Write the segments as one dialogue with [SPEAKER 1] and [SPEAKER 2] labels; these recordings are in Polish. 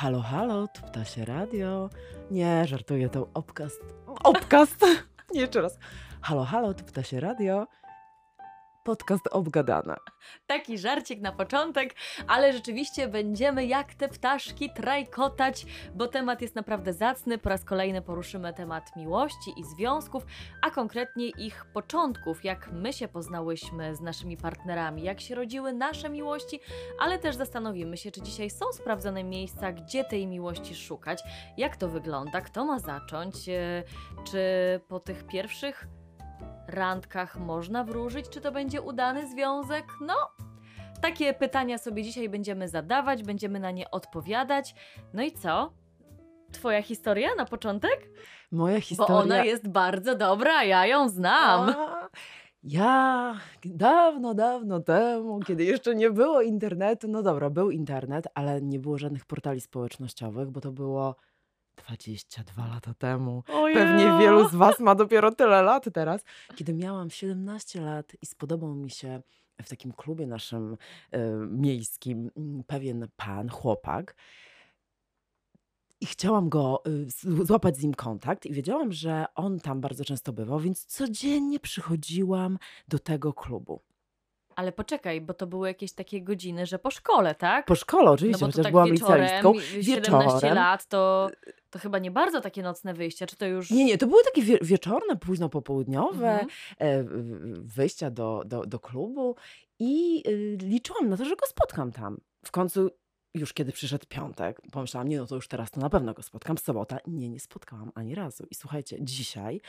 [SPEAKER 1] Halo, halo, tu ptasie radio. Nie, żartuję, to obcast. Obcast! Nie, jeszcze raz. Halo, halo, tu ptasie radio. Podcast obgadana.
[SPEAKER 2] Taki żarcik na początek, ale rzeczywiście będziemy jak te ptaszki trajkotać, bo temat jest naprawdę zacny. Po raz kolejny poruszymy temat miłości i związków, a konkretnie ich początków, jak my się poznałyśmy z naszymi partnerami, jak się rodziły nasze miłości, ale też zastanowimy się, czy dzisiaj są sprawdzone miejsca, gdzie tej miłości szukać, jak to wygląda, kto ma zacząć, e, czy po tych pierwszych randkach można wróżyć, czy to będzie udany związek? No, takie pytania sobie dzisiaj będziemy zadawać, będziemy na nie odpowiadać. No i co? Twoja historia na początek?
[SPEAKER 1] Moja historia.
[SPEAKER 2] Bo ona jest bardzo dobra, ja ją znam.
[SPEAKER 1] A, Ja dawno, dawno temu, kiedy jeszcze nie było internetu, no dobra, był internet, ale nie było żadnych portali społecznościowych, bo to było 22 lata temu. Pewnie wielu z Was ma dopiero tyle lat teraz. Kiedy miałam 17 lat i spodobał mi się w takim klubie naszym e, miejskim mm, pewien pan, chłopak. I chciałam go y, złapać z nim kontakt, i wiedziałam, że on tam bardzo często bywał, więc codziennie przychodziłam do tego klubu.
[SPEAKER 2] Ale poczekaj, bo to były jakieś takie godziny, że po szkole, tak?
[SPEAKER 1] Po szkole,
[SPEAKER 2] no
[SPEAKER 1] oczywiście,
[SPEAKER 2] bo to
[SPEAKER 1] chociaż
[SPEAKER 2] tak
[SPEAKER 1] byłam
[SPEAKER 2] wieczorem,
[SPEAKER 1] licealistką.
[SPEAKER 2] i 17
[SPEAKER 1] Wieczorem.
[SPEAKER 2] lat, to, to chyba nie bardzo takie nocne wyjścia, czy to już...
[SPEAKER 1] Nie, nie, to były takie wie wieczorne, późno popołudniowe
[SPEAKER 2] Mhm.
[SPEAKER 1] e, wyjścia do, do, do klubu i y, liczyłam na to, że go spotkam tam. W końcu, już kiedy przyszedł piątek, pomyślałam, nie no to już teraz to na pewno go spotkam. Sobota, nie, nie spotkałam ani razu. I słuchajcie, dzisiaj,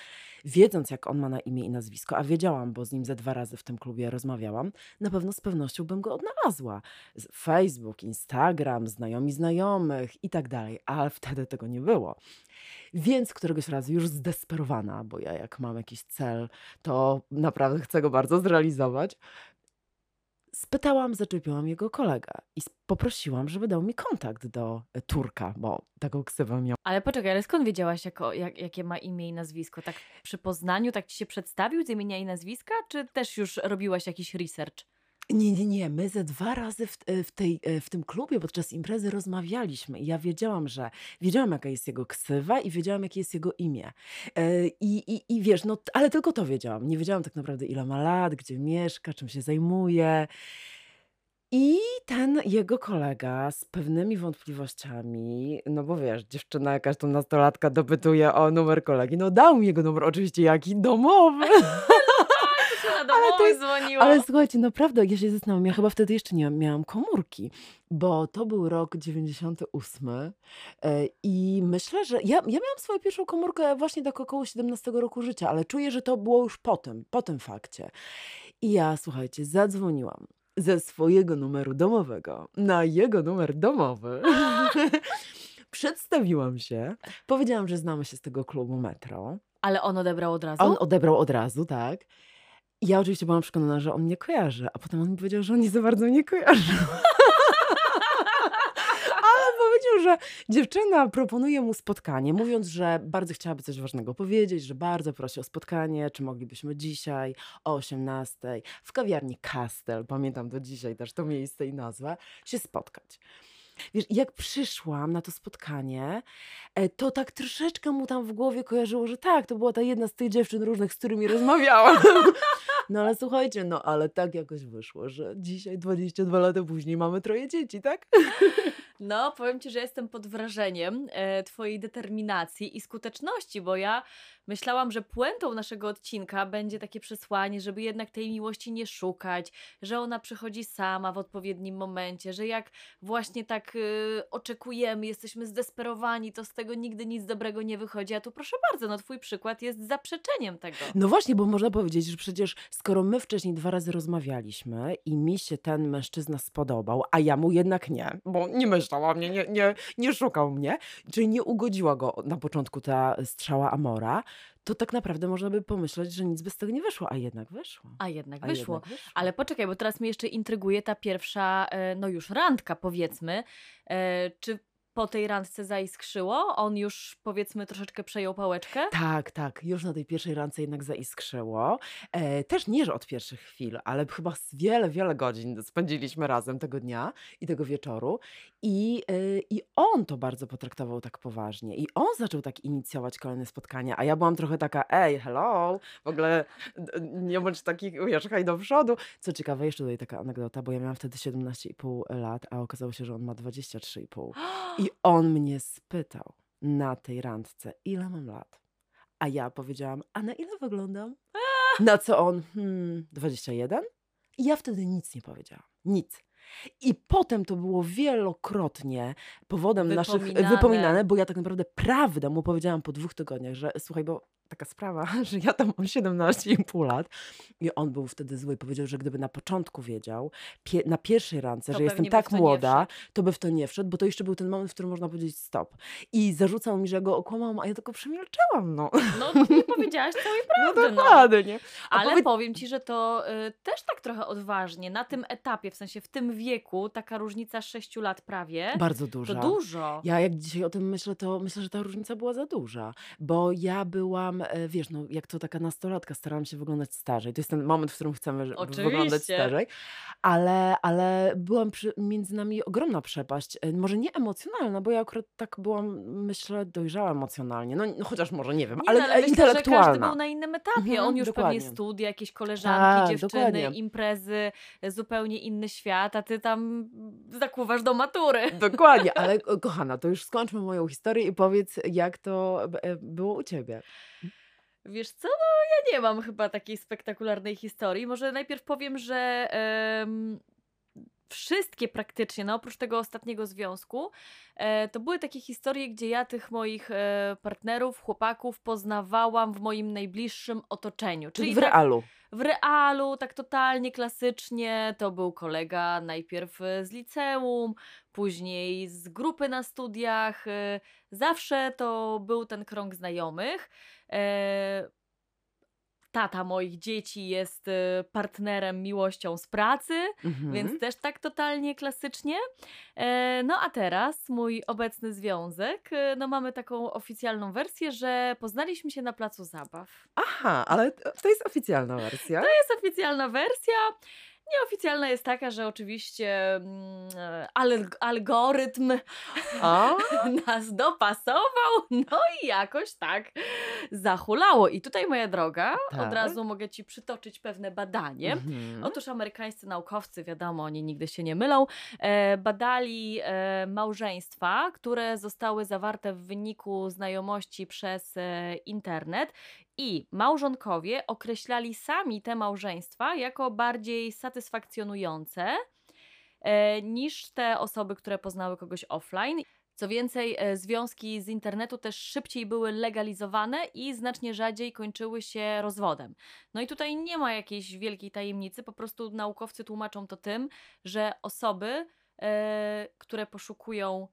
[SPEAKER 1] wiedząc jak on ma na imię i nazwisko, a wiedziałam, bo z nim ze dwa razy w tym klubie rozmawiałam, na pewno z pewnością bym go odnalazła. Facebook, Instagram, znajomi znajomych i tak dalej, ale wtedy tego nie było. Więc któregoś razu już zdesperowana, bo ja jak mam jakiś cel, to naprawdę chcę go bardzo zrealizować. Spytałam, zaczepiłam jego kolegę i poprosiłam, żeby dał mi kontakt do e, Turka, bo taką ksywę miał.
[SPEAKER 2] Ale poczekaj, ale skąd wiedziałaś, jako, jak, jakie ma imię i nazwisko? Tak przy poznaniu, tak ci się przedstawił z imienia i nazwiska, czy też już robiłaś jakiś research?
[SPEAKER 1] Nie, nie, nie. My ze dwa razy w, e, w, tej, e, w tym klubie podczas imprezy rozmawialiśmy i ja wiedziałam, że wiedziałam, jaka jest jego ksywa i wiedziałam, jakie jest jego imię. E, I, i, i wiesz, no, ale tylko to wiedziałam. Nie wiedziałam tak naprawdę, ile ma lat, gdzie mieszka, czym się zajmuje. I ten jego kolega z pewnymi wątpliwościami, no bo wiesz, dziewczyna jakaś tam nastolatka dopytuje o numer kolegi, no dał mi jego numer, oczywiście jaki domowy.
[SPEAKER 2] Na
[SPEAKER 1] Ale to jest-
[SPEAKER 2] dzwoniła.
[SPEAKER 1] Ale słuchajcie, naprawdę, ja się zastanawiam, ja chyba wtedy jeszcze nie miałam komórki, bo to był rok 98 e, i myślę, że ja, ja miałam swoją pierwszą komórkę właśnie tak około 17 roku życia, ale czuję, że to było już po tym, po tym fakcie. I ja, słuchajcie, zadzwoniłam ze swojego numeru domowego na jego numer domowy. Przedstawiłam się, powiedziałam, że znamy się z tego klubu Metro.
[SPEAKER 2] Ale on odebrał od razu?
[SPEAKER 1] On odebrał od razu, tak. Ja oczywiście byłam przekonana, że on mnie kojarzy, a potem on mi powiedział, że on nie za bardzo mnie kojarzy. Ale powiedział, że dziewczyna proponuje mu spotkanie, mówiąc, że bardzo chciałaby coś ważnego powiedzieć, że bardzo prosi o spotkanie, czy moglibyśmy dzisiaj o 18 w kawiarni Castel, pamiętam do dzisiaj też to miejsce i nazwę, się spotkać. Wiesz, jak przyszłam na to spotkanie, e, to tak troszeczkę mu tam w głowie kojarzyło, że tak, to była ta jedna z tych dziewczyn różnych, z którymi rozmawiałam. No ale słuchajcie, no ale tak jakoś wyszło, że dzisiaj 22 lata później mamy troje dzieci, tak?
[SPEAKER 2] No, powiem ci, że jestem pod wrażeniem e, Twojej determinacji i skuteczności, bo ja myślałam, że puentą naszego odcinka będzie takie przesłanie, żeby jednak tej miłości nie szukać, że ona przychodzi sama w odpowiednim momencie, że jak właśnie tak y, oczekujemy, jesteśmy zdesperowani, to z tego nigdy nic dobrego nie wychodzi. A tu proszę bardzo, no Twój przykład jest zaprzeczeniem tego.
[SPEAKER 1] No właśnie, bo można powiedzieć, że przecież skoro my wcześniej dwa razy rozmawialiśmy i mi się ten mężczyzna spodobał, a ja mu jednak nie, bo nie myślał o mnie, nie, nie, nie szukał mnie, czyli nie ugodziła go na początku ta strzała Amora, to tak naprawdę można by pomyśleć, że nic by z tego nie wyszło, a jednak wyszło.
[SPEAKER 2] A jednak
[SPEAKER 1] A
[SPEAKER 2] wyszło.
[SPEAKER 1] jednak wyszło.
[SPEAKER 2] Ale poczekaj, bo teraz mnie jeszcze intryguje ta pierwsza, e, no już randka powiedzmy. E, Czy po tej randce zaiskrzyło? On już powiedzmy troszeczkę przejął pałeczkę?
[SPEAKER 1] Tak, tak. Już na tej pierwszej randce jednak zaiskrzyło. E, też nie, że od pierwszych chwil, ale chyba z wiele, wiele godzin spędziliśmy razem tego dnia i tego wieczoru. I, e, I on to bardzo potraktował tak poważnie. I on zaczął tak inicjować kolejne spotkania, a ja byłam trochę taka, ej, hello, w ogóle nie bądź taki, wiesz, haj do przodu. Co ciekawe, jeszcze tutaj taka anegdota, bo ja miałam wtedy 17,5 lat, a okazało się, że on ma 23,5. I on mnie spytał na tej randce, ile mam lat. A ja powiedziałam, a na ile wyglądam? Na co on, hmm, 21? I ja wtedy nic nie powiedziałam. Nic. I potem to było wielokrotnie powodem naszych
[SPEAKER 2] Wypominane.
[SPEAKER 1] wypominane, bo ja tak naprawdę prawdę mu powiedziałam po dwóch tygodniach, że słuchaj, bo taka sprawa, że ja tam mam 17,5 lat i on był wtedy zły. Powiedział, że gdyby na początku wiedział, pie, na pierwszej randce,
[SPEAKER 2] To
[SPEAKER 1] że jestem tak
[SPEAKER 2] to
[SPEAKER 1] młoda, to by w to nie wszedł, bo to jeszcze był ten moment, w którym można powiedzieć stop. I zarzucał mi, że go okłamałam, a ja tylko przemilczałam, no.
[SPEAKER 2] No nie powiedziałaś całej
[SPEAKER 1] No
[SPEAKER 2] prawdy. no.
[SPEAKER 1] dokładnie. A
[SPEAKER 2] Ale
[SPEAKER 1] powiedz-
[SPEAKER 2] powiem ci, że to y, też tak trochę odważnie, na tym etapie, w sensie w tym wieku, taka różnica 6 lat prawie,
[SPEAKER 1] Bardzo
[SPEAKER 2] to
[SPEAKER 1] duża.
[SPEAKER 2] dużo.
[SPEAKER 1] Ja jak dzisiaj o tym myślę, to myślę, że ta różnica była za duża, bo ja byłam, e, wiesz, no jak to taka nastolatka, starałam się wyglądać starzej. To jest ten moment, w którym chcemy że- wyglądać
[SPEAKER 2] Oczywiście.
[SPEAKER 1] starzej, ale, ale byłam przy, między nami ogromna przepaść, e, może nie emocjonalna, bo ja akurat tak byłam, myślę, dojrzała emocjonalnie, no, no chociaż może nie wiem,
[SPEAKER 2] Nie,
[SPEAKER 1] ale,
[SPEAKER 2] no,
[SPEAKER 1] e,
[SPEAKER 2] myślę, że
[SPEAKER 1] intelektualna.
[SPEAKER 2] każdy był na innym etapie.
[SPEAKER 1] Mhm,
[SPEAKER 2] On już
[SPEAKER 1] dokładnie.
[SPEAKER 2] pewnie studia, jakieś koleżanki,
[SPEAKER 1] Tak,
[SPEAKER 2] dziewczyny,
[SPEAKER 1] dokładnie.
[SPEAKER 2] imprezy, zupełnie inny świat, a ty tam zakuwasz do matury.
[SPEAKER 1] Dokładnie, ale ko- kochana, to już skończmy moją historię i powiedz, jak to e, było u ciebie.
[SPEAKER 2] Wiesz co, no ja nie mam chyba takiej spektakularnej historii. Może najpierw powiem, że wszystkie praktycznie, no oprócz tego ostatniego związku, e, to były takie historie, gdzie ja tych moich e, partnerów, chłopaków poznawałam w moim najbliższym otoczeniu.
[SPEAKER 1] Czyli w
[SPEAKER 2] tak,
[SPEAKER 1] realu.
[SPEAKER 2] w realu, tak totalnie klasycznie, to był kolega najpierw z liceum, później z grupy na studiach. e, Zawsze to był ten krąg znajomych. Tata moich dzieci jest e, partnerem, miłością z pracy,
[SPEAKER 1] Mhm.
[SPEAKER 2] więc też tak totalnie klasycznie. E, No a teraz mój obecny związek, e, no mamy taką oficjalną wersję, że poznaliśmy się na placu zabaw.
[SPEAKER 1] Aha, ale to jest oficjalna wersja.
[SPEAKER 2] To jest oficjalna wersja. Nieoficjalna jest taka, że oczywiście mm, e, alg- algorytm
[SPEAKER 1] A?
[SPEAKER 2] nas dopasował, no i jakoś tak zahulało. I tutaj, moja droga, od
[SPEAKER 1] Tak.
[SPEAKER 2] razu mogę Ci przytoczyć pewne badanie.
[SPEAKER 1] Mhm.
[SPEAKER 2] Otóż amerykańscy naukowcy, wiadomo, oni nigdy się nie mylą, e, badali e, małżeństwa, które zostały zawarte w wyniku znajomości przez e, internet i małżonkowie określali sami te małżeństwa jako bardziej satysfakcjonujące e, niż te osoby, które poznały kogoś offline. Co więcej, e, związki z internetu też szybciej były legalizowane i znacznie rzadziej kończyły się rozwodem. No i tutaj nie ma jakiejś wielkiej tajemnicy, po prostu naukowcy tłumaczą to tym, że osoby, e, które poszukują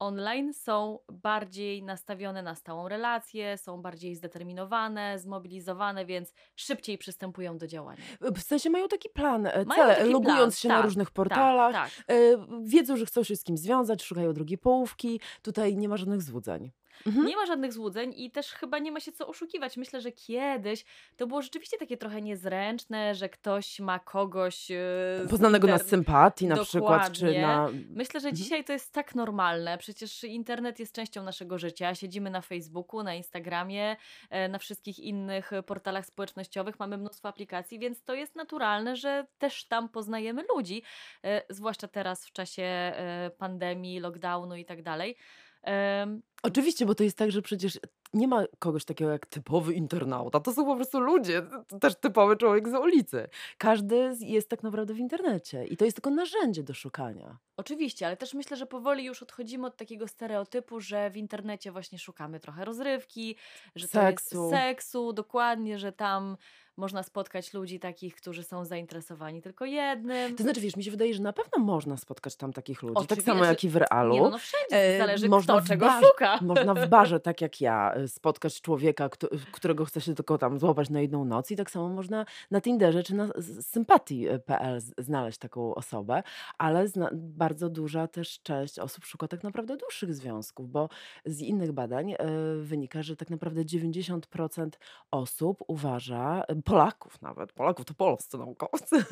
[SPEAKER 2] online, są bardziej nastawione na stałą relację, są bardziej zdeterminowane, zmobilizowane, więc szybciej przystępują do działania.
[SPEAKER 1] W sensie mają taki plan, e,
[SPEAKER 2] Mają
[SPEAKER 1] cele,
[SPEAKER 2] taki
[SPEAKER 1] logując
[SPEAKER 2] plan,
[SPEAKER 1] się
[SPEAKER 2] tak,
[SPEAKER 1] na różnych portalach,
[SPEAKER 2] Tak, tak.
[SPEAKER 1] e, wiedzą, że chcą się z kimś związać, szukają drugiej połówki, tutaj nie ma żadnych złudzeń. Mhm.
[SPEAKER 2] Nie ma żadnych złudzeń i też chyba nie ma się co oszukiwać. Myślę, że kiedyś to było rzeczywiście takie trochę niezręczne, że ktoś ma kogoś. z
[SPEAKER 1] Poznanego na sympatii na przykład, czy
[SPEAKER 2] Dokładnie.
[SPEAKER 1] na...
[SPEAKER 2] Myślę, że
[SPEAKER 1] Mhm.
[SPEAKER 2] dzisiaj to jest tak normalne. Przecież internet jest częścią naszego życia. Siedzimy na Facebooku, na Instagramie, e, na wszystkich innych portalach społecznościowych. Mamy mnóstwo aplikacji, więc to jest naturalne, że też tam poznajemy ludzi. e, Zwłaszcza teraz w czasie pandemii, lockdownu i tak dalej. Em,
[SPEAKER 1] Oczywiście, bo to jest tak, że przecież nie ma kogoś takiego jak typowy internauta. To są po prostu ludzie, to też typowy człowiek z ulicy. Każdy jest tak naprawdę w internecie i to jest tylko narzędzie do szukania.
[SPEAKER 2] Oczywiście, ale też myślę, że powoli już odchodzimy od takiego stereotypu, że w internecie właśnie szukamy trochę rozrywki, że to
[SPEAKER 1] Seksu.
[SPEAKER 2] jest seksu, dokładnie, że tam można spotkać ludzi takich, którzy są zainteresowani tylko jednym.
[SPEAKER 1] To znaczy, wiesz, mi się wydaje, że na pewno można spotkać tam takich ludzi. Tak
[SPEAKER 2] Oczywiście,
[SPEAKER 1] samo jak i w realu.
[SPEAKER 2] Nie, no, no wszędzie
[SPEAKER 1] E,
[SPEAKER 2] zależy
[SPEAKER 1] można
[SPEAKER 2] kto czego
[SPEAKER 1] bar-
[SPEAKER 2] szuka.
[SPEAKER 1] Można w barze, tak jak ja, y, spotkać człowieka, którego chce się tylko tam złapać na jedną noc i tak samo można na Tinderze czy na sympatii.pl znaleźć taką osobę, ale bardzo duża też część osób szuka tak naprawdę dłuższych związków, bo z innych badań y, wynika, że tak naprawdę 90% osób uważa, Polaków nawet, Polaków to polscy naukowcy,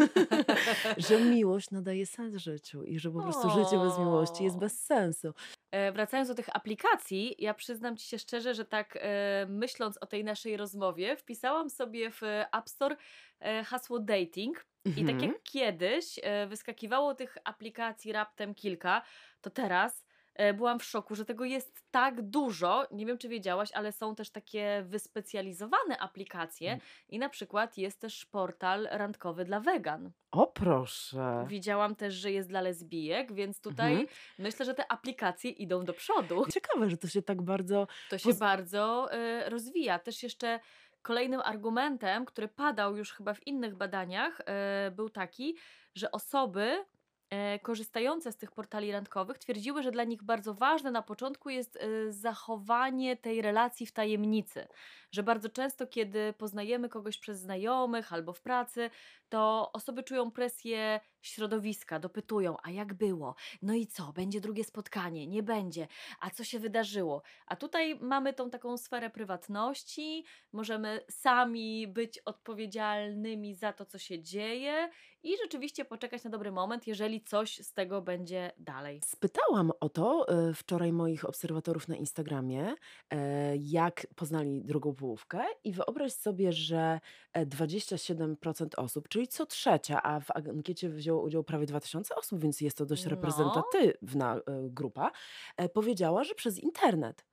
[SPEAKER 1] że miłość nadaje sens życiu i że po prostu życie bez miłości jest bez sensu.
[SPEAKER 2] E, wracając do tych aplikacji, ja przyznam Ci się szczerze, że tak e, myśląc o tej naszej rozmowie, wpisałam sobie w App Store e, hasło dating. I tak
[SPEAKER 1] Mhm.
[SPEAKER 2] jak kiedyś e, wyskakiwało tych aplikacji raptem kilka, to teraz byłam w szoku, że tego jest tak dużo. Nie wiem, czy wiedziałaś, ale są też takie wyspecjalizowane aplikacje
[SPEAKER 1] Mm.
[SPEAKER 2] i na przykład jest też portal randkowy dla wegan.
[SPEAKER 1] O proszę.
[SPEAKER 2] Widziałam też, że jest dla lesbijek, więc tutaj
[SPEAKER 1] Mhm.
[SPEAKER 2] myślę, że te aplikacje idą do przodu.
[SPEAKER 1] Ciekawe, że to się tak bardzo.
[SPEAKER 2] To się bardzo y, rozwija. Też jeszcze kolejnym argumentem, który padał już chyba w innych badaniach, y, był taki, że osoby korzystające z tych portali randkowych twierdziły, że dla nich bardzo ważne na początku jest y, zachowanie tej relacji w tajemnicy. Że bardzo często, kiedy poznajemy kogoś przez znajomych albo w pracy, to osoby czują presję środowiska, dopytują, a jak było? No i co? Będzie drugie spotkanie? Nie będzie? A co się wydarzyło? A tutaj mamy tą taką sferę prywatności, możemy sami być odpowiedzialnymi za to, co się dzieje i rzeczywiście poczekać na dobry moment, jeżeli coś z tego będzie dalej.
[SPEAKER 1] Spytałam o to e, wczoraj moich obserwatorów na Instagramie, e, jak poznali drugą połówkę, i wyobraź sobie, że e, 27% osób, czyli co trzecia, a w ankiecie wzięło udział prawie 2000 osób, więc jest to dość
[SPEAKER 2] No.
[SPEAKER 1] reprezentatywna e, grupa, e, powiedziała, że przez internet.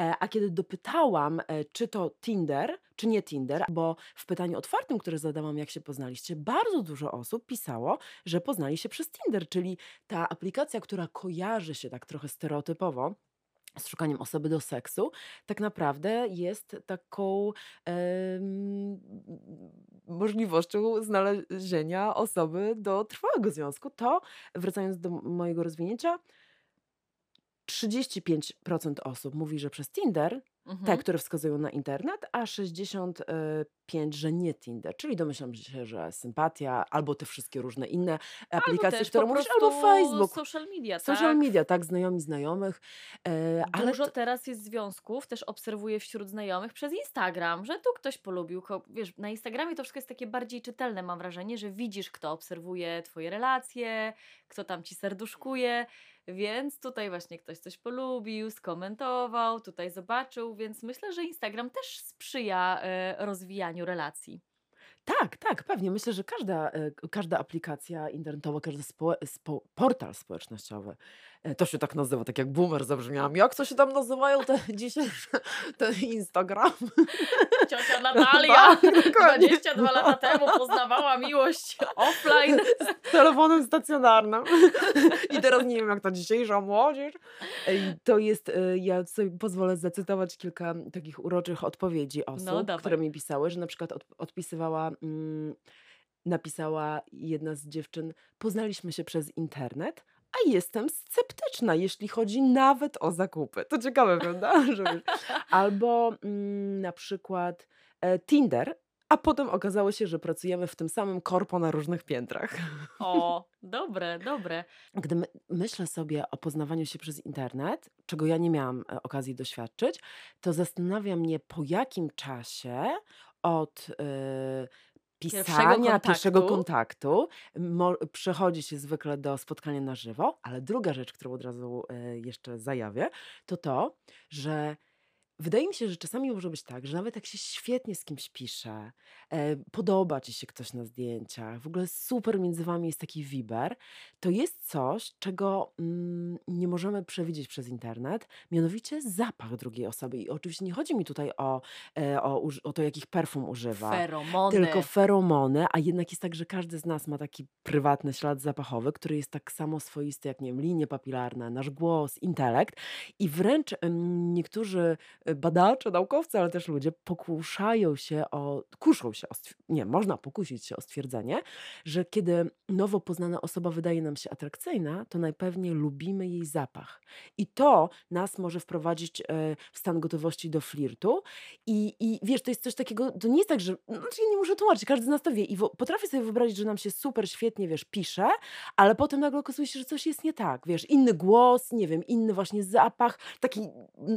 [SPEAKER 1] E, A kiedy dopytałam, czy to Tinder, czy nie Tinder, bo w pytaniu otwartym, które zadałam, jak się poznaliście, bardzo dużo osób pisało, że poznali się przez Tinder, czyli ta aplikacja, która kojarzy się tak trochę stereotypowo z szukaniem osoby do seksu, tak naprawdę jest taką możliwością znalezienia osoby do trwałego związku. To, wracając do mojego rozwinięcia, 35% osób mówi, że przez Tinder, te,
[SPEAKER 2] Mhm.
[SPEAKER 1] które wskazują na internet, a 65%, że nie Tinder. Czyli domyślam się, że sympatia, albo te wszystkie różne inne aplikacje, które mówisz, albo Facebook,
[SPEAKER 2] social media,
[SPEAKER 1] social
[SPEAKER 2] tak?
[SPEAKER 1] media, tak, znajomi znajomych. E, ale
[SPEAKER 2] Dużo teraz jest związków, też obserwuję wśród znajomych przez Instagram, że tu ktoś polubił. Wiesz, na Instagramie to wszystko jest takie bardziej czytelne, mam wrażenie, że widzisz, kto obserwuje Twoje relacje, kto tam ci serduszkuje, więc tutaj właśnie ktoś coś polubił, skomentował, tutaj zobaczył, więc myślę, że Instagram też sprzyja e, rozwijaniu relacji.
[SPEAKER 1] tak, tak, pewnie. Myślę, że każda, e, każda aplikacja internetowa, każdy spo, spo, portal społecznościowy, to się tak nazywa, tak jak boomer zabrzmiałam. Jak to się tam nazywają te dzisiejsze, ten Instagram?
[SPEAKER 2] Ciocia Natalia
[SPEAKER 1] Tak, dokładnie.
[SPEAKER 2] 22 lata temu poznawała miłość offline.
[SPEAKER 1] z telefonem stacjonarnym. I teraz nie wiem, jak ta dzisiejsza młodzież. To jest, e, ja sobie pozwolę zacytować kilka takich uroczych odpowiedzi osób,
[SPEAKER 2] No,
[SPEAKER 1] które mi pisały, że na przykład od, odpisywała, mm, napisała jedna z dziewczyn, poznaliśmy się przez internet, a jestem sceptyczna, jeśli chodzi nawet o zakupy. To ciekawe, prawda? Albo mm, na przykład e, Tinder, a potem okazało się, że pracujemy w tym samym korpo na różnych piętrach.
[SPEAKER 2] O, dobre, dobre.
[SPEAKER 1] Gdy my, myślę sobie o poznawaniu się przez internet, czego ja nie miałam e, okazji doświadczyć, to zastanawia mnie, po jakim czasie od e, pisania, pierwszego
[SPEAKER 2] kontaktu.
[SPEAKER 1] kontaktu mo, przechodzi się zwykle do spotkania na żywo, ale druga rzecz, którą od razu e, jeszcze zajawię, to to, że Wydaje mi się, że czasami może być tak, że nawet jak się świetnie z kimś pisze, e, podoba ci się ktoś na zdjęciach, w ogóle super między wami jest taki wiber, to jest coś, czego mm, nie możemy przewidzieć przez internet, mianowicie zapach drugiej osoby. I oczywiście nie chodzi mi tutaj o, e, o, o to, jakich perfum używa.
[SPEAKER 2] Feromony.
[SPEAKER 1] Tylko feromony, a jednak jest tak, że każdy z nas ma taki prywatny ślad zapachowy, który jest tak samo swoisty jak, nie wiem, linie papilarne, nasz głos, intelekt. I wręcz em, niektórzy em, badacze, naukowcy, ale też ludzie pokuszają się o, kuszą się o, nie, można pokusić się o stwierdzenie, że kiedy nowo poznana osoba wydaje nam się atrakcyjna, to najpewniej lubimy jej zapach. I to nas może wprowadzić e, w stan gotowości do flirtu. I, i wiesz, to jest coś takiego, to nie jest tak, że, znaczy ja nie muszę tłumaczyć, każdy z nas to wie. I potrafię sobie wyobrazić, że nam się super, świetnie, wiesz, pisze, ale potem nagle okazuje się, że coś jest nie tak, wiesz, inny głos, nie wiem, inny właśnie zapach, taki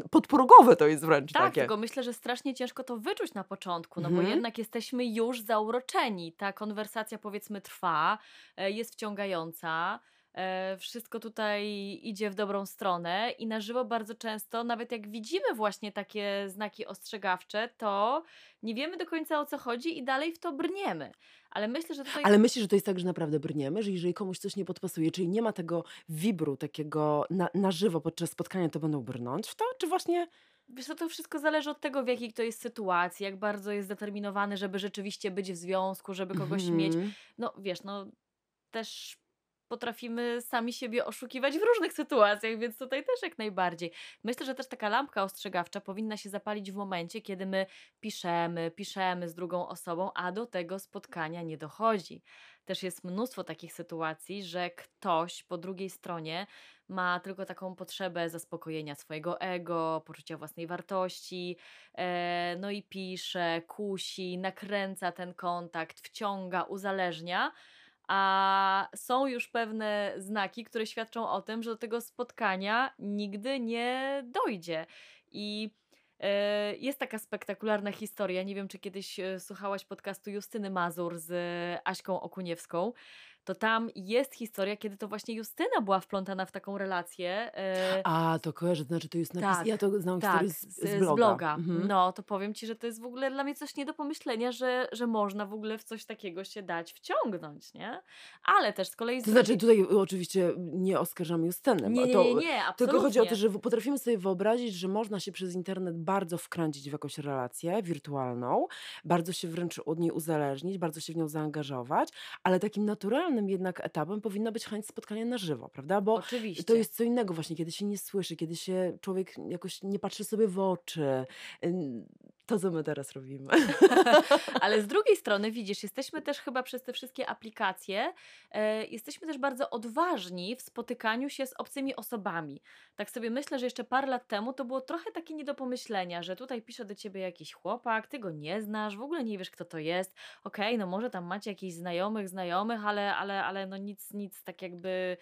[SPEAKER 1] podprogowy to jest wręcz
[SPEAKER 2] tak,
[SPEAKER 1] takie.
[SPEAKER 2] tylko myślę, że strasznie ciężko to wyczuć na początku, no bo
[SPEAKER 1] Mhm.
[SPEAKER 2] jednak jesteśmy już zauroczeni. Ta konwersacja powiedzmy trwa, e, jest wciągająca. e, Wszystko tutaj idzie w dobrą stronę i na żywo bardzo często, nawet jak widzimy właśnie takie znaki ostrzegawcze, to nie wiemy do końca o co chodzi i dalej w to brniemy. Ale myślę, że tutaj
[SPEAKER 1] Ale myślisz, że to jest tak, że naprawdę brniemy, że jeżeli komuś coś nie podpasuje, czyli nie ma tego wibru takiego na, na żywo podczas spotkania, to będą brnąć w to? Czy właśnie
[SPEAKER 2] Wiesz, co, to wszystko zależy od tego, w jakiej to jest sytuacji, jak bardzo jest zdeterminowany, żeby rzeczywiście być w związku, żeby kogoś mieć.
[SPEAKER 1] Mhm.
[SPEAKER 2] No wiesz, no też potrafimy sami siebie oszukiwać w różnych sytuacjach, więc tutaj też jak najbardziej. Myślę, że też taka lampka ostrzegawcza powinna się zapalić w momencie, kiedy my piszemy, piszemy z drugą osobą, a do tego spotkania nie dochodzi. Też jest mnóstwo takich sytuacji, że ktoś po drugiej stronie ma tylko taką potrzebę zaspokojenia swojego ego, poczucia własnej wartości, e, no i pisze, kusi, nakręca ten kontakt, wciąga, uzależnia. A są już pewne znaki, które świadczą o tym, że do tego spotkania nigdy nie dojdzie. I e, jest taka spektakularna historia. Nie wiem, czy kiedyś e, słuchałaś podcastu Justyny Mazur z Aśką Okuniewską. To tam jest historia, kiedy to właśnie Justyna była wplątana w taką relację. e,
[SPEAKER 1] A, to kojarzę, to znaczy to jest napis.
[SPEAKER 2] tak,
[SPEAKER 1] Ja to znam
[SPEAKER 2] tak,
[SPEAKER 1] historię z,
[SPEAKER 2] z,
[SPEAKER 1] z bloga. Mhm.
[SPEAKER 2] No, to powiem ci, że to jest w ogóle dla mnie coś nie do pomyślenia, że, że można w ogóle w coś takiego się dać wciągnąć, nie? Ale też z kolei
[SPEAKER 1] To znaczy, tutaj oczywiście nie oskarżamy Justynę.
[SPEAKER 2] Nie, nie,
[SPEAKER 1] to,
[SPEAKER 2] nie, nie, absolutnie.
[SPEAKER 1] Tylko chodzi o to, że potrafimy sobie wyobrazić, że można się przez internet bardzo wkręcić w jakąś relację wirtualną, bardzo się wręcz od niej uzależnić, bardzo się w nią zaangażować, ale takim naturalnym jednak etapem powinna być chęć spotkania na żywo, prawda? Bo
[SPEAKER 2] Oczywiście.
[SPEAKER 1] to jest co innego właśnie, kiedy się nie słyszy, kiedy się człowiek jakoś nie patrzy sobie w oczy. To, co my teraz robimy.
[SPEAKER 2] Ale z drugiej strony, widzisz, jesteśmy też chyba przez te wszystkie aplikacje, e, jesteśmy też bardzo odważni w spotykaniu się z obcymi osobami. Tak sobie myślę, że jeszcze parę lat temu to było trochę takie nie do pomyślenia, że tutaj pisze do ciebie jakiś chłopak, ty go nie znasz, w ogóle nie wiesz, kto to jest. Okej, no może tam macie jakichś znajomych, znajomych, ale, ale, ale no nic, nic tak jakby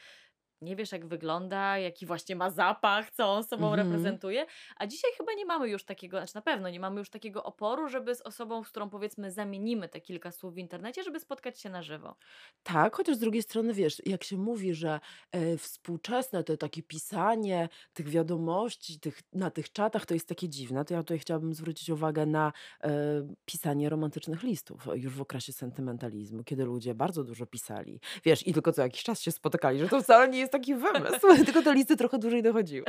[SPEAKER 2] nie wiesz, jak wygląda, jaki właśnie ma zapach, co on sobą
[SPEAKER 1] Mhm.
[SPEAKER 2] reprezentuje. A dzisiaj chyba nie mamy już takiego, znaczy na pewno nie mamy już takiego oporu, żeby z osobą, z którą powiedzmy zamienimy te kilka słów w internecie, żeby spotkać się na żywo.
[SPEAKER 1] Tak, chociaż z drugiej strony, wiesz, jak się mówi, że e, współczesne to takie pisanie tych wiadomości tych, na tych czatach to jest takie dziwne, to ja tutaj chciałabym zwrócić uwagę na e, pisanie romantycznych listów już w okresie sentymentalizmu, kiedy ludzie bardzo dużo pisali. Wiesz, i tylko co jakiś czas się spotykali, że to wcale nie jest taki wymysł, tylko te listy trochę dłużej dochodziły.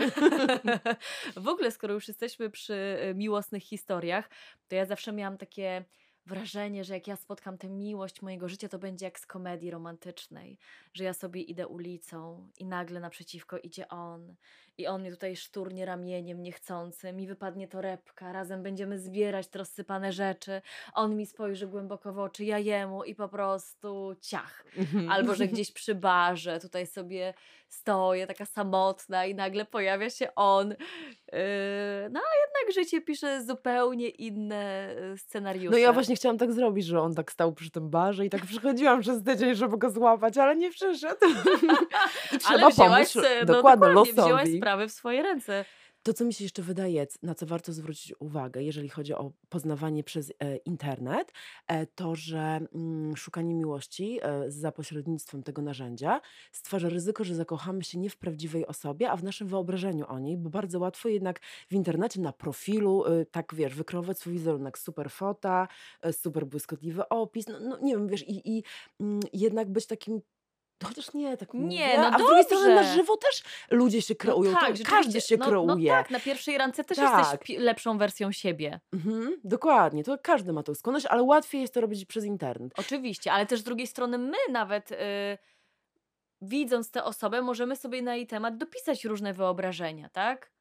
[SPEAKER 2] w ogóle, skoro już jesteśmy przy y, miłosnych historiach, to ja zawsze miałam takie wrażenie, że jak ja spotkam tę miłość mojego życia, to będzie jak z komedii romantycznej, że ja sobie idę ulicą i nagle naprzeciwko idzie on i on mnie tutaj szturnie ramieniem niechcącym i wypadnie torebka, razem będziemy zbierać te rozsypane rzeczy, on mi spojrzy głęboko w oczy, ja jemu i po prostu ciach. Albo że gdzieś przy barze tutaj sobie stoję, taka samotna i nagle pojawia się on. Yy, No a jednak życie pisze zupełnie inne yy, scenariusze.
[SPEAKER 1] No ja właśnie chciałam tak zrobić, że on tak stał przy tym barze i tak przychodziłam przez tydzień, żeby go złapać, ale nie przyszedł. I trzeba
[SPEAKER 2] Ale wzięłaś,
[SPEAKER 1] pomóc
[SPEAKER 2] no,
[SPEAKER 1] dokładnie
[SPEAKER 2] dokładnie,
[SPEAKER 1] losowi.
[SPEAKER 2] Sprawy w swoje ręce.
[SPEAKER 1] To, co mi się jeszcze wydaje, na co warto zwrócić uwagę, jeżeli chodzi o poznawanie przez e, internet, e, to, że mm, szukanie miłości e, za pośrednictwem tego narzędzia stwarza ryzyko, że zakochamy się nie w prawdziwej osobie, a w naszym wyobrażeniu o niej, bo bardzo łatwo jednak w internecie na profilu, e, tak wiesz, wykreować swój wizerunek, super fota, e, super błyskotliwy opis, no, no nie wiem, wiesz, i, i mm, jednak być takim. Chociaż nie, tak
[SPEAKER 2] Nie, no
[SPEAKER 1] A z drugiej strony na
[SPEAKER 2] dobrze.
[SPEAKER 1] żywo też ludzie się kreują.
[SPEAKER 2] no
[SPEAKER 1] to
[SPEAKER 2] tak,
[SPEAKER 1] każdy się
[SPEAKER 2] no,
[SPEAKER 1] kreuje.
[SPEAKER 2] No tak, na pierwszej randce też
[SPEAKER 1] Tak.
[SPEAKER 2] jesteś lepszą wersją siebie.
[SPEAKER 1] Mhm, dokładnie, to każdy ma tą skłonność, ale łatwiej jest to robić przez internet.
[SPEAKER 2] Oczywiście, ale też z drugiej strony my nawet y, widząc tę osobę, możemy sobie na jej temat dopisać różne wyobrażenia, tak?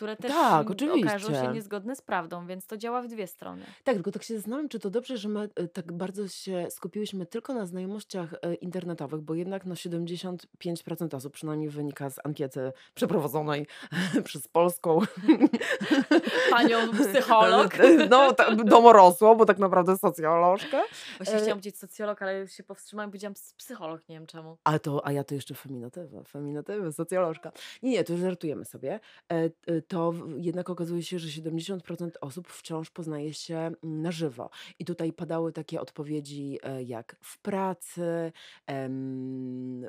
[SPEAKER 2] Które też
[SPEAKER 1] Tak,
[SPEAKER 2] mm, okażą się
[SPEAKER 1] oczywiście.
[SPEAKER 2] niezgodne z prawdą, więc to działa w dwie strony.
[SPEAKER 1] Tak, tylko tak się zastanawiam, czy to dobrze, że my e, tak bardzo się skupiłyśmy tylko na znajomościach e, internetowych, bo jednak no 75% osób, przynajmniej wynika z ankiety przeprowadzonej przez polską
[SPEAKER 2] Panią psycholog.
[SPEAKER 1] no, domorosłą, bo tak naprawdę socjolożkę.
[SPEAKER 2] Właśnie
[SPEAKER 1] E,
[SPEAKER 2] chciałam powiedzieć socjolog, ale się powstrzymałam i powiedziałam psycholog, nie wiem czemu.
[SPEAKER 1] A to, a ja to jeszcze feminatywa, feminatywy, socjolożka. Nie, nie, to już żartujemy sobie. To jednak okazuje się, że 70% osób wciąż poznaje się na żywo. I tutaj padały takie odpowiedzi e, jak w pracy, em,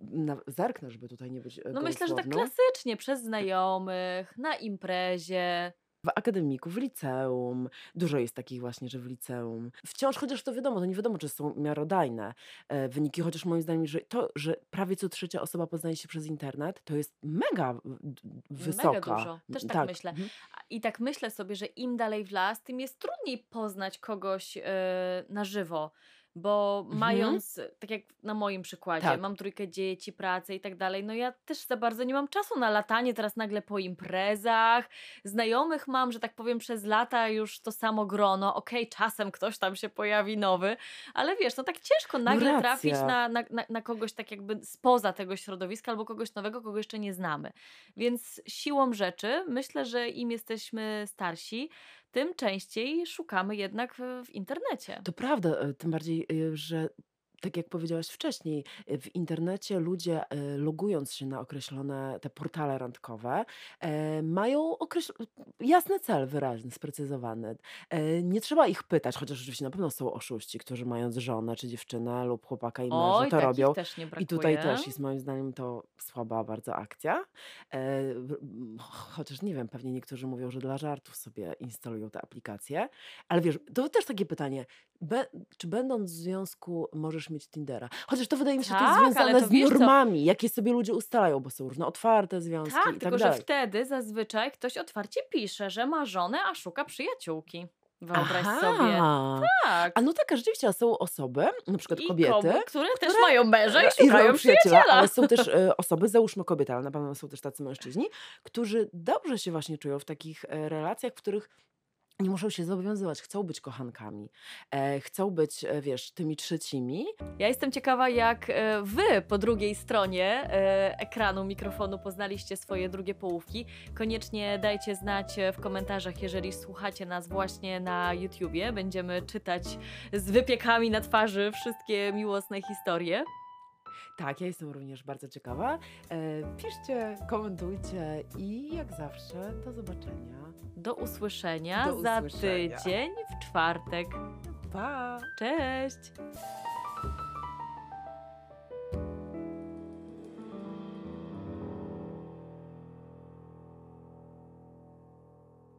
[SPEAKER 1] na, zerknę, żeby tutaj nie być e,
[SPEAKER 2] No myślę, że tak klasycznie, przez znajomych, na imprezie.
[SPEAKER 1] W akademiku, w liceum. Dużo jest takich właśnie, że w liceum. Wciąż, chociaż to wiadomo, to nie wiadomo, czy są miarodajne e, wyniki, chociaż moim zdaniem, że to, że prawie co trzecia osoba poznaje się przez internet, to jest mega wysoka.
[SPEAKER 2] Mega dużo. Też tak,
[SPEAKER 1] Tak.
[SPEAKER 2] myślę.
[SPEAKER 1] mhm.
[SPEAKER 2] I tak myślę sobie, że im dalej w las, tym jest trudniej poznać kogoś e, na żywo. Bo
[SPEAKER 1] Mhm.
[SPEAKER 2] mając, tak jak na moim przykładzie,
[SPEAKER 1] Tak.
[SPEAKER 2] mam trójkę dzieci, pracę i tak dalej, no ja też za bardzo nie mam czasu na latanie teraz nagle po imprezach. Znajomych mam, że tak powiem, przez lata już to samo grono. Okej, czasem ktoś tam się pojawi nowy, ale wiesz, no tak ciężko nagle trafić na, na, na, na kogoś tak jakby spoza tego środowiska albo kogoś nowego, kogo jeszcze nie znamy. Więc siłą rzeczy myślę, że im jesteśmy starsi, tym częściej szukamy jednak w, internecie.
[SPEAKER 1] To prawda, e, tym bardziej, e, że tak jak powiedziałaś wcześniej, e, w internecie ludzie e, logując się na określone te portale randkowe, e, mają określ- jasny cel, wyraźny, sprecyzowany. Nie trzeba ich pytać, chociaż oczywiście na pewno są oszuści, którzy mając żonę czy dziewczynę lub chłopaka i męża
[SPEAKER 2] Oj,
[SPEAKER 1] to robią. I tutaj też jest moim zdaniem to słaba bardzo akcja. Chociaż nie wiem, pewnie niektórzy mówią, że dla żartów sobie instalują te aplikacje. Ale wiesz, to też takie pytanie, be, czy będąc w związku możesz mieć Tindera? Chociaż to wydaje mi się, że to jest
[SPEAKER 2] Tak,
[SPEAKER 1] związane
[SPEAKER 2] to
[SPEAKER 1] z
[SPEAKER 2] wiesz co-
[SPEAKER 1] normami, jakie sobie ludzie ustalają, bo są różne otwarte związki
[SPEAKER 2] Tak,
[SPEAKER 1] i
[SPEAKER 2] tylko
[SPEAKER 1] tak
[SPEAKER 2] że
[SPEAKER 1] dalej.
[SPEAKER 2] wtedy zazwyczaj ktoś otwarcie pisze, że ma żonę, a szuka przyjaciółki. Wyobraź
[SPEAKER 1] Aha.
[SPEAKER 2] sobie. Tak.
[SPEAKER 1] A no tak, rzeczywiście, są osoby, na przykład
[SPEAKER 2] I
[SPEAKER 1] kobiety,
[SPEAKER 2] kobiety, które, też
[SPEAKER 1] które-
[SPEAKER 2] mają męża i szukają
[SPEAKER 1] mają
[SPEAKER 2] przyjaciela.
[SPEAKER 1] ale są też e, osoby, załóżmy kobiety, ale na pewno są też tacy mężczyźni, którzy dobrze się właśnie czują w takich e, relacjach, w których nie muszą się zobowiązywać, chcą być kochankami, e, chcą być, e, wiesz, tymi trzecimi.
[SPEAKER 2] Ja jestem ciekawa, jak e, wy po drugiej stronie e, ekranu, mikrofonu poznaliście swoje drugie połówki. Koniecznie dajcie znać e, w komentarzach, jeżeli słuchacie nas właśnie na YouTubie. Będziemy czytać z wypiekami na twarzy wszystkie miłosne historie.
[SPEAKER 1] Tak, ja jestem również bardzo ciekawa. E, piszcie, komentujcie i jak zawsze do zobaczenia.
[SPEAKER 2] Do usłyszenia
[SPEAKER 1] Do
[SPEAKER 2] za
[SPEAKER 1] usłyszenia.
[SPEAKER 2] tydzień w czwartek.
[SPEAKER 1] Pa!
[SPEAKER 2] Cześć!